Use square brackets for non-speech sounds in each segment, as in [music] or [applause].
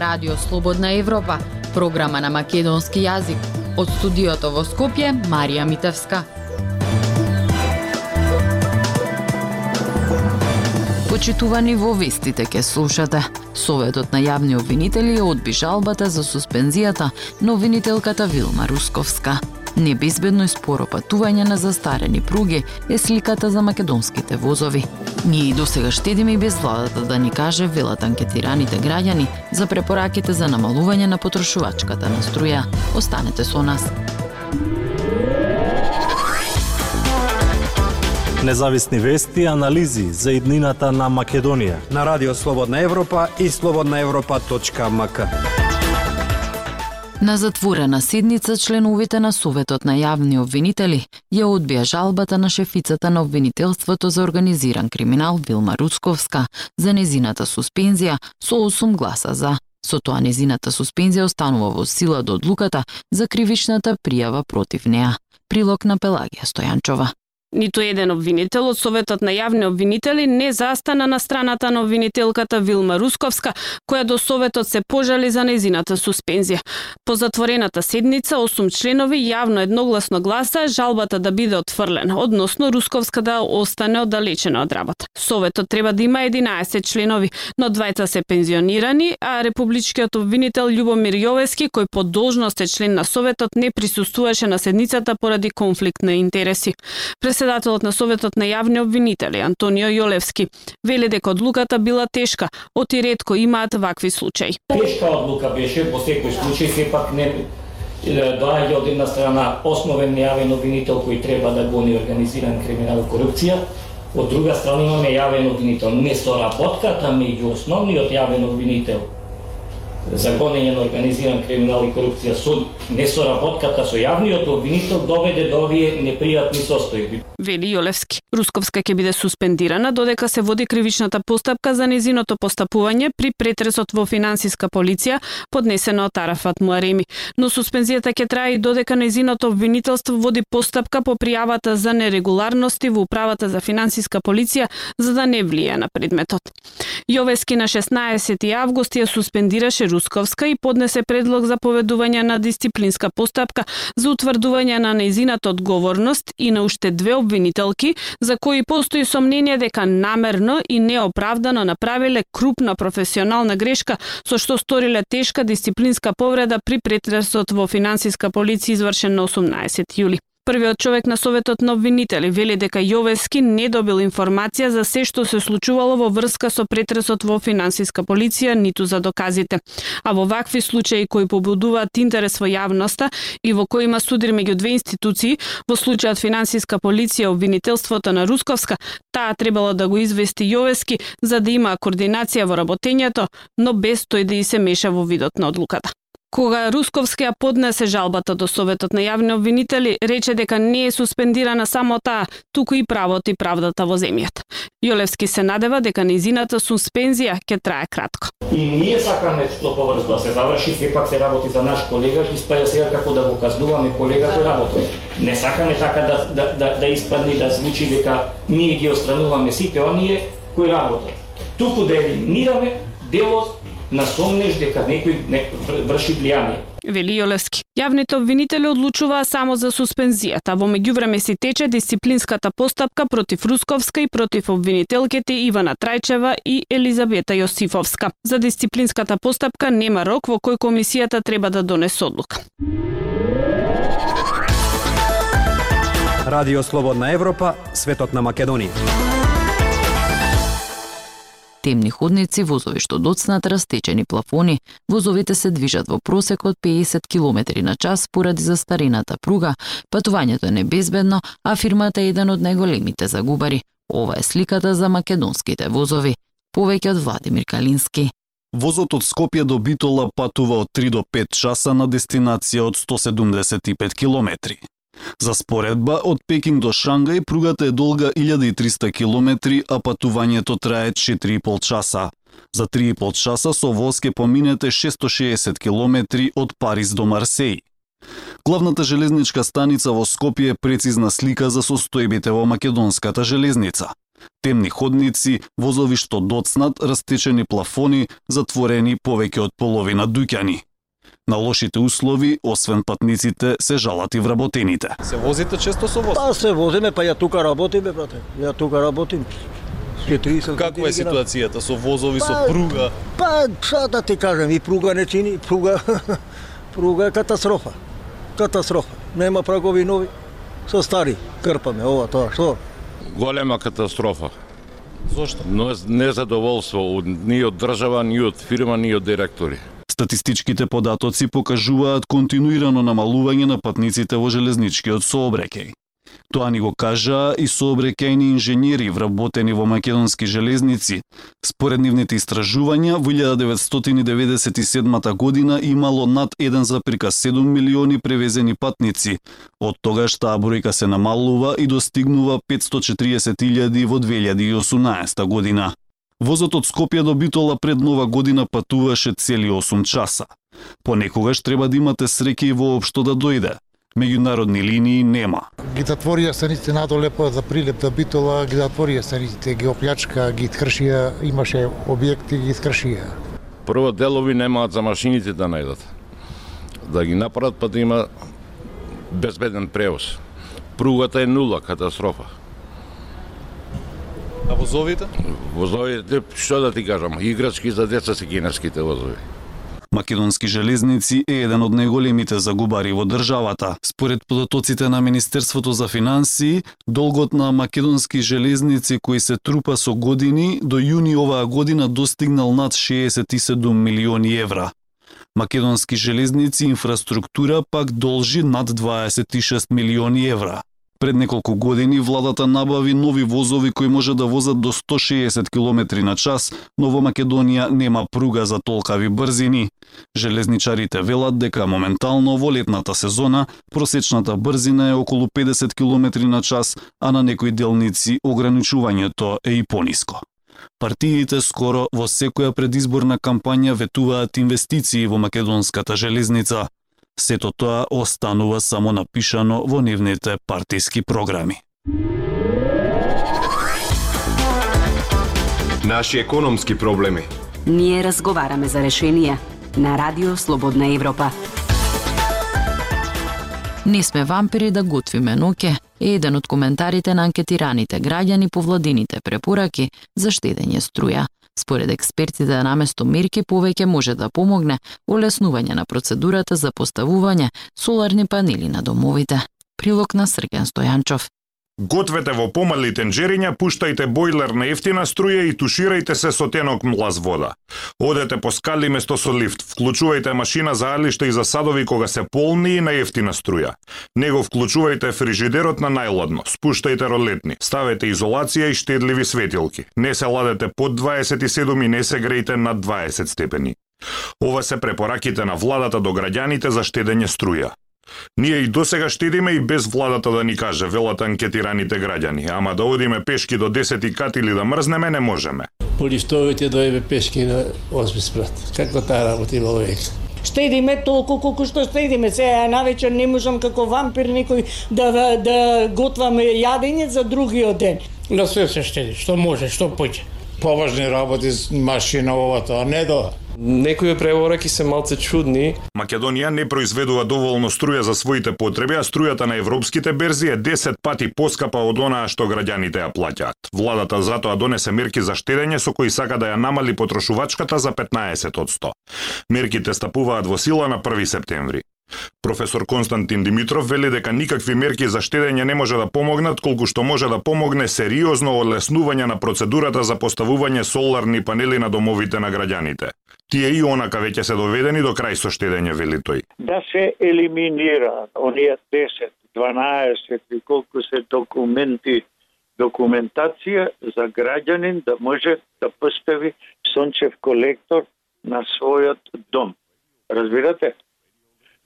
Радио Слободна Европа, програма на македонски јазик. Од студиото во Скопје, Марија Митевска. Почитувани во вестите ке слушате. Советот на јавни обвинители одби жалбата за суспензијата на обвинителката Вилма Русковска. Небезбедно и споро патување на застарени пруги е сликата за македонските возови. Ние и досега штедиме и без владата да ни каже, велат анкетираните граѓани, за препораките за намалување на потрошувачката на струја. Останете со нас. Независни вести и анализи за иднината на Македонија. На Радио Слободна Европа и слободнаевропа.мк. На затворена седница членовите на Советот на јавни обвинители ја одбија жалбата на шефицата на обвинителството за организиран криминал Вилма Руцковска за незината суспензија со 8 гласа за. Со тоа незината суспензија останува во сила до одлуката за кривичната пријава против неа. Прилог на Пелагија Стојанчова. Ниту еден обвинител од Советот на јавни обвинители не застана на страната на обвинителката Вилма Русковска, која до Советот се пожали за незината суспензија. По затворената седница, осум членови јавно едногласно гласа жалбата да биде отфрлена, односно Русковска да остане оддалечена од работа. Советот треба да има 11 членови, но двајца се пензионирани, а републичкиот обвинител Љубомир Јовески, кој по должност е член на Советот, не присуствуваше на седницата поради конфликт на интереси. През Председателот на Советот на јавни обвинители Антонио Јолевски вели дека одлуката била тешка, оти ретко имаат вакви случаи. Тешка одлука беше во секој случај, сепак не доаѓа од една страна основен нејавен обвинител кој треба да гони организиран криминал и корупција, од друга страна имаме јавен обвинител не со работката меѓу основниот јавен обвинител за гонење на организиран криминал и корупција со несоработката со јавниот обвинител доведе до овие непријатни состојби. Вели Јолевски. Русковска ќе биде суспендирана додека се води кривичната постапка за незиното постапување при претресот во финансиска полиција поднесена од Арафат Муареми. Но суспензијата ќе трае и додека незиното обвинителство води постапка по пријавата за нерегуларности во управата за финансиска полиција за да не влие на предметот. Јовески на 16 август ја суспендираше Русковска и поднесе предлог за поведување на дисциплинска постапка за утврдување на нејзината одговорност и на уште две обвинителки за кои постои сомнение дека намерно и неоправдано направиле крупна професионална грешка со што сториле тешка дисциплинска повреда при претресот во финансиска полиција извршен на 18 јули. Првиот човек на Советот на обвинители вели дека Јовески не добил информација за се што се случувало во врска со претресот во финансиска полиција, ниту за доказите. А во вакви случаи кои побудуваат интерес во јавноста и во кои има судир меѓу две институции, во случајот финансиска полиција обвинителството на Русковска, таа требало да го извести Јовески за да има координација во работењето, но без тој да и се меша во видот на одлуката. Кога Русковски ја поднесе жалбата до Советот на јавни обвинители, рече дека не е суспендирана само таа, туку и правот и правдата во земјата. Јолевски се надева дека низината суспензија ќе трае кратко. И ние сакаме што поврзо да се заврши, сепак се работи за наш колега, испаја сега како да го казнуваме колега кој работи. Не сакаме така да, да, да, да испадне да звучи дека ние ги острануваме сите оние кои работат. Туку да елиминираме делот на сомнеш дека некој не врши влијание. Вели Јолевски. Јавните обвинители одлучуваа само за суспензијата. Во меѓувреме си тече дисциплинската постапка против Русковска и против обвинителките Ивана Трајчева и Елизабета Јосифовска. За дисциплинската постапка нема рок во кој комисијата треба да донесе одлука. Радио Слободна Европа, светот на Македонија темни ходници, возови што доцнат растечени плафони, возовите се движат во просек од 50 км на час поради застарената пруга, патувањето е небезбедно, а фирмата е еден од најголемите загубари. Ова е сликата за македонските возови. Повеќе од Владимир Калински. Возот од Скопје до Битола патува од 3 до 5 часа на дестинација од 175 километри. За споредба, од Пекинг до Шангај пругата е долга 1300 км, а патувањето трае 4,5 часа. За 3,5 часа со воз ке поминете 660 км од Париз до Марсеј. Главната железничка станица во Скопје е прецизна слика за состојбите во македонската железница. Темни ходници, возови што доцнат, растечени плафони, затворени повеќе од половина дуќани. На лошите услови, освен патниците, се жалат и вработените. Се возите често со воз? Па се возиме, па ја тука работиме, брате. Ја тука работим. Ке 30 Каква е ситуацијата со возови, со Па, пруга? Па, šta да ти кажем, и пруга не чини, пруга, [laughs] пруга е катастрофа. Катастрофа. Нема прагови нови, со стари, крпаме, ова, тоа, што? голема катастрофа. Зошто? Но незадоволство од, ни од држава, ни од фирма, ни од директори. Статистичките податоци покажуваат континуирано намалување на патниците во железничкиот сообраќај. Тоа ни го кажа и сообраќајни инженери вработени во македонски железници. Според нивните истражувања, во 1997 година имало над 1,7 милиони превезени патници. Од тогаш таа бројка се намалува и достигнува 540.000 во 2018 година. Возот од Скопје до Битола пред нова година патуваше цели 8 часа. Понекогаш треба да имате среќа и воопшто да дојде. Меѓународни линии нема. ги затворија станиците надоле по за прилеп до Битола, ги затворија станиците, ги оплячка, ги искршија, имаше објекти, ги искршија. Прво делови немаат за машините да најдат. Да ги направат па да има безбеден превоз. Пругата е нула, катастрофа. А возовите? Возовите, што да ти кажам, играчки за деца се кинеските возови. Македонски железници е еден од најголемите загубари во државата. Според податоците на Министерството за финансии, долгот на македонски железници кои се трупа со години до јуни оваа година достигнал над 67 милиони евра. Македонски железници инфраструктура пак должи над 26 милиони евра. Пред неколку години владата набави нови возови кои може да возат до 160 км на час, но во Македонија нема пруга за толкави брзини. Железничарите велат дека моментално во летната сезона просечната брзина е околу 50 км на час, а на некои делници ограничувањето е и пониско. Партиите скоро во секоја предизборна кампања ветуваат инвестиции во македонската железница. Сето тоа останува само напишано во нивните партиски програми. Наши економски проблеми. Ние разговараме за решенија на Радио Слободна Европа. Не сме вампири да готвиме ноќе е еден од коментарите на анкетираните граѓани по владините препораки за штедење струја. Според експертите, наместо мерки повеќе може да помогне олеснување на процедурата за поставување соларни панели на домовите. Прилог на Срген Стојанчов. Гответе во помали тенџериња, пуштајте бойлер на ефтина струја и туширајте се со тенок млаз вода. Одете по скали место со лифт, вклучувајте машина за алишта и за садови кога се полни и на ефтина струја. Него вклучувајте фрижидерот на најладно, спуштајте ролетни, ставете изолација и штедливи светилки. Не се ладете под 27 и не се грејте над 20 степени. Ова се препораките на владата до граѓаните за штедење струја. Ние и досега штедиме и без владата да ни каже, велат анкетираните граѓани, ама да одиме пешки до 10 кат или да мрзнеме не можеме. По лифтовите дојде пешки на 8 спрат. Како таа работа има век? Штедиме толку колку што штедиме. Сега навечер не можам како вампир некој да, да, да готвам јадење за другиот ден. На све се штеди, што може, што поќе. Поважни работи, машина, ова тоа, не до. Некои превораки се малце чудни. Македонија не произведува доволно струја за своите потреби, а струјата на европските берзи е 10 пати поскапа од онаа што граѓаните ја плаќаат. Владата затоа донесе мерки за штедење со кои сака да ја намали потрошувачката за 15 од 100. Мерките стапуваат во сила на 1 септември. Професор Константин Димитров вели дека никакви мерки за штедење не може да помогнат, колку што може да помогне сериозно олеснување на процедурата за поставување соларни панели на домовите на граѓаните. Тие и онака веќе се доведени до крај со штедење, вели тој. Да се елиминира оние 10, 12 и колку се документи документација за граѓанин да може да постави сончев колектор на својот дом. Разбирате?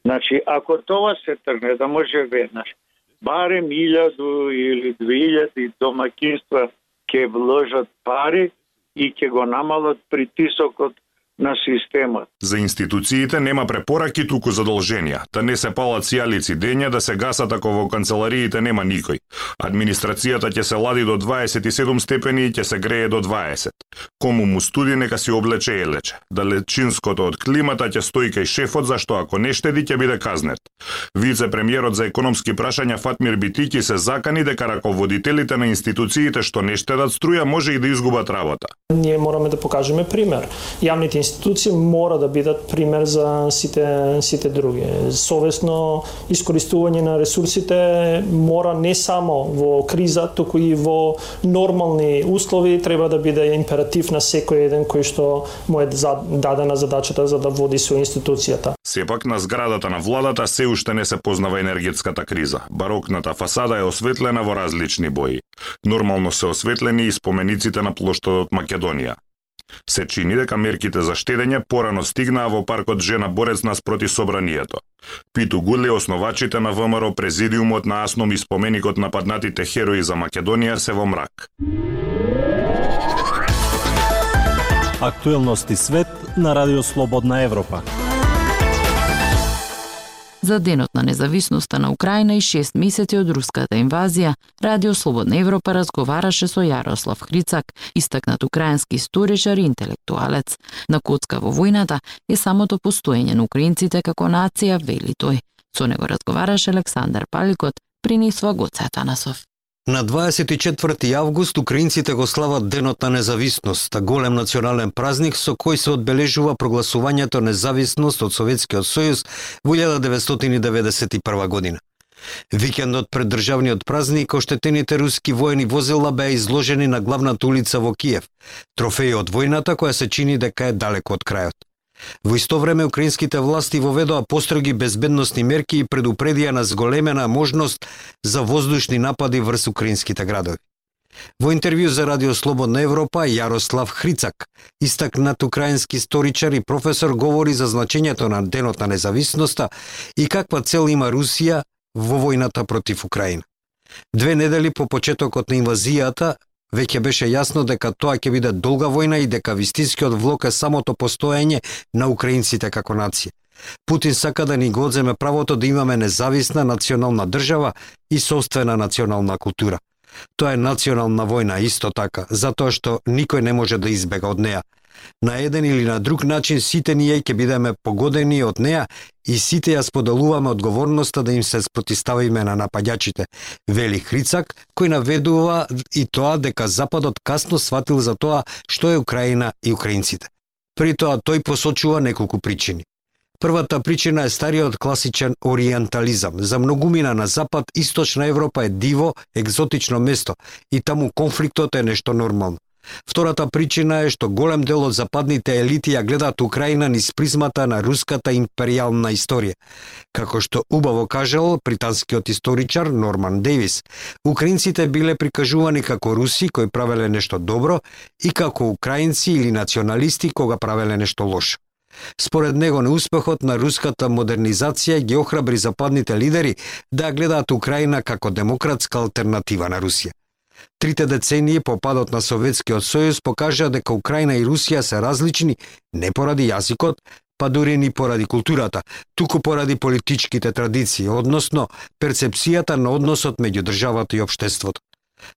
Значи, ако тоа се тргне да може веднаш, барем 1000 или 2000 домакинства ќе вложат пари и ќе го намалат притисокот на системот. За институциите нема препораки, туку задолженија. Да не се палат сијалици дења, да се гасат ако во канцелариите нема никој. Администрацијата ќе се лади до 27 степени и ќе се грее до 20. Кому му студи нека си облече елече. Далечинското од климата ќе стои кај шефот зашто ако не штеди ќе биде казнет. Вице премиерот за економски прашања Фатмир Битики се закани дека раководителите на институциите што не штедат струја може и да изгубат работа. Ние мораме да покажеме пример. Јавните институции мора да бидат пример за сите сите други. Совесно искористување на ресурсите мора не само во криза, туку и во нормални услови треба да биде императив на секој еден кој што му е дадена задачата за да води со институцијата. Сепак на зградата на владата се уште не се познава енергетската криза. Барокната фасада е осветлена во различни бои. Нормално се осветлени и спомениците на плоштадот Македонија. Се чини дека мерките за штедење порано стигнаа во паркот Жена Борец наспроти собранието. Питу Гули, основачите на ВМРО, президиумот на Асном и споменикот на паднатите херои за Македонија се во мрак. Актуелности свет на Радио Слободна Европа. За денот на независноста на Украина и 6 месеци од руската инвазија, Радио Слободна Европа разговараше со Јарослав Хрицак, истакнат украински историчар и интелектуалец. На коцка во војната е самото постоење на украинците како нација, вели тој. Со него разговараше Александар Паликот, принесува Гоце Атанасов. На 24 август украинците го слават Денот на независност, голем национален празник со кој се одбележува прогласувањето независност од Советскиот сојуз во 1991 година. Викендот пред државниот празник, оштетените руски воени возила беа изложени на главната улица во Киев, трофеи од војната која се чини дека е далеко од крајот. Во исто време украинските власти воведоа построги безбедносни мерки и предупредија на зголемена можност за воздушни напади врз украинските градови. Во интервју за Радио Слободна Европа, Јарослав Хрицак, истакнат украински историчар и професор, говори за значењето на Денот на независноста и каква цел има Русија во војната против Украина. Две недели по почетокот на инвазијата, Веќе беше јасно дека тоа ќе биде долга војна и дека вистинскиот влог е самото постоење на украинците како нација. Путин сака да ни го одземе правото да имаме независна национална држава и собствена национална култура. Тоа е национална војна исто така, затоа што никој не може да избега од неа. На еден или на друг начин сите ние ќе бидеме погодени од неа и сите ја споделуваме одговорноста да им се спротиставиме на нападачите. вели Хрицак, кој наведува и тоа дека Западот касно сватил за тоа што е Украина и украинците. При тоа тој посочува неколку причини. Првата причина е стариот класичен ориентализам. За многумина на Запад, Источна Европа е диво, екзотично место и таму конфликтот е нешто нормално. Втората причина е што голем дел од западните елити ја гледаат Украина низ призмата на руската империјална историја. Како што убаво кажал британскиот историчар Норман Дейвис, украинците биле прикажувани како руси кои правеле нешто добро и како украинци или националисти кога правеле нешто лошо. Според него неуспехот на руската модернизација ги охрабри западните лидери да гледаат Украина како демократска алтернатива на Русија. Трите децении по падот на Советскиот сојуз покажа дека Украина и Русија се различни не поради јазикот, па дури ни поради културата, туку поради политичките традиции, односно перцепцијата на односот меѓу државата и општеството.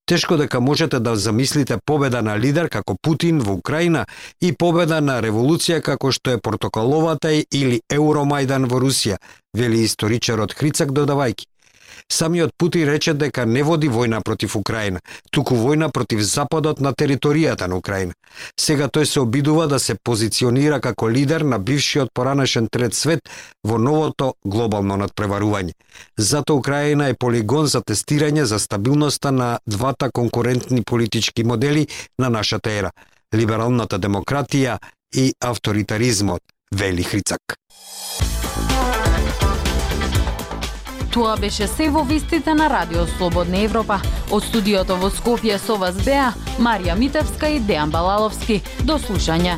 Тешко дека можете да замислите победа на лидер како Путин во Украина и победа на револуција како што е Портокаловата или Евромајдан во Русија, вели историчарот Хрицак додавајки. Самиот Путин рече дека не води војна против Украина, туку војна против Западот на територијата на Украина. Сега тој се обидува да се позиционира како лидер на бившиот поранешен трет свет во новото глобално надпреварување. Зато Украина е полигон за тестирање за стабилноста на двата конкурентни политички модели на нашата ера – либералната демократија и авторитаризмот, вели Хрицак. Тоа беше се во вестите на Радио Слободна Европа. Од студиото во Скопје со вас беа Марија Митевска и Дејан Балаловски. До слушање.